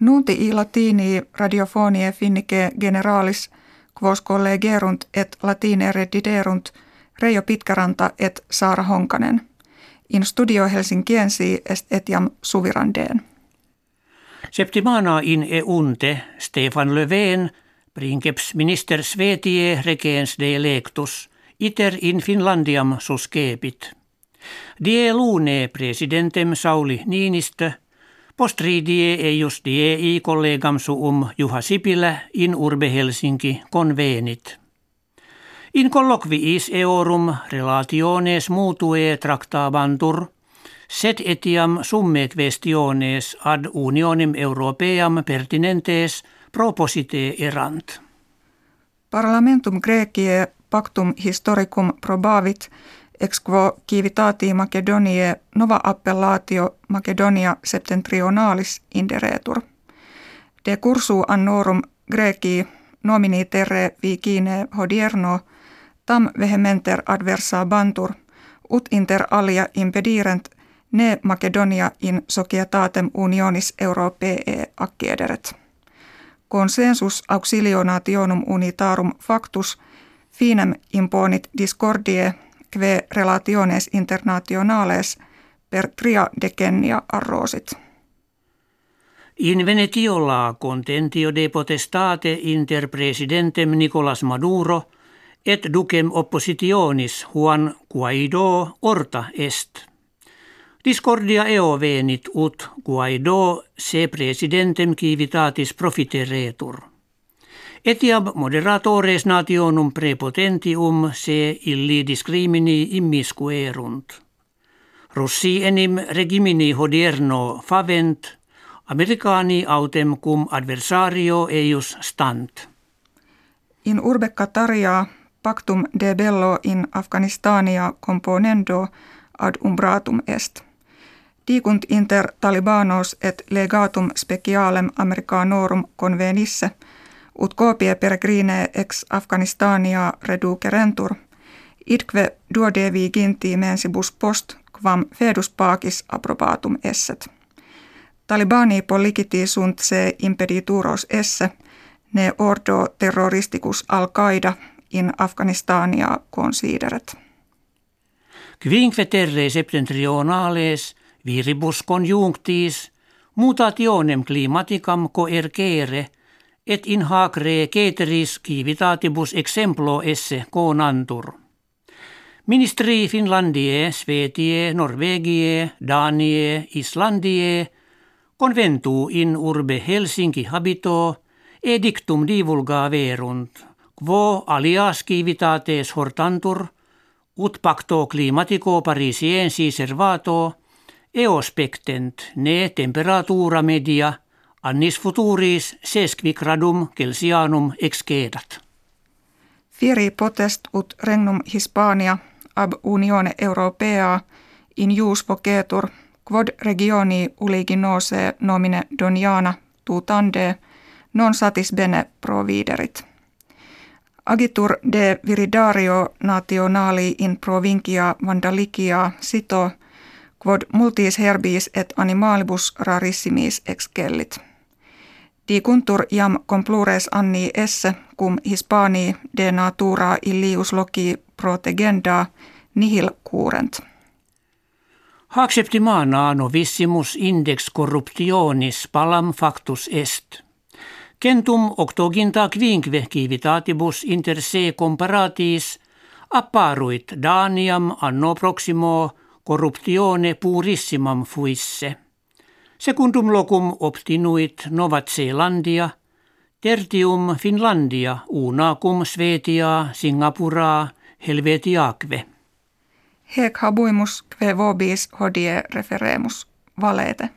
Nunti i latini radiofonie finnike generalis quos collegerunt et latine rediderunt Reijo Pitkäranta et Saara Honkanen. In studio Helsinkiensi est etiam suvirandeen. Septimana in eunte Stefan Löfven princeps minister Svetie regens de electus iter in Finlandiam suscepit. Die lune presidentem Sauli Niinistö Postridie eius die kollegam suum Juha Sipilä in urbe Helsinki convenit. In colloquiis eorum relationes mutue tractabantur, sed etiam summet vestiones ad unionim europeam pertinentes proposite erant. Parlamentum Graekie pactum historicum probavit ex quo civitati Macedoniae nova appellatio Macedonia septentrionalis inderetur. De cursu annorum Graecii nomini terre vicine hodierno tam vehementer adversa bantur ut inter alia impedirent ne Macedonia in societatem unionis europee acciederet. Consensus auxilionationum unitarum factus finem imponit discordie kve relationes internationales per tria decennia arrosit. In Venetiola contentio de potestate inter presidentem Nicolas Maduro et ducem oppositionis Juan Guaido orta est. Discordia eo venit ut Guaido se presidentem civitatis profiteretur. Etiab moderatores nationum prepotentium se illi discrimini immiscuerunt. Russi enim regimini hodierno favent, Americani autem cum adversario eius stant. In urbe Qataria pactum de bello in Afganistania componendo ad umbratum est. Dicunt inter talibanos et legatum specialem americanorum convenisse – ut copie peregrine ex Afganistania reducerentur, idque duodevi ginti mensibus post quam fedus pacis approbatum esset. Talibani polliciti sunt se impedituros esse, ne ordo terroristicus al-Qaida in Afganistania consideret. Quinque terre septentrionales viribus conjunctis mutationem climaticam coercere – et in hac re ceteris civitatibus exemplo esse conantur. Ministri Finlandie, Svetie, Norvegie, Danie, Islandie, conventu in urbe Helsinki habito, edictum divulga verunt, quo alias civitates hortantur, ut pacto climatico parisiensi servato, eospectent ne temperatura media – Annis futuris sesquicradum celsianum excedat. Fieri potest ut regnum Hispania ab unione europea in jus vocetur quod regioni uliginose nomine doniana tutande non satis bene providerit. Agitur de viridario nationali in provincia vandalicia sito quod multis herbis et animalibus rarissimis excellit. Dicuntur iam complures anni esse cum Hispanii de natura illius loci protegenda nihil curent. Hac septimana novissimus index corruptionis palam factus est. Centum octoginta quinque civitatibus inter se comparatis apparuit Daniam anno proximo corruptione purissimam fuisse – Secundum locum obtinuit Novat Zeelandia, tertium Finlandia, una cum Svetia, Singapura, Helvetiakve. Hec habuimus kve vobis hodie referemus valete.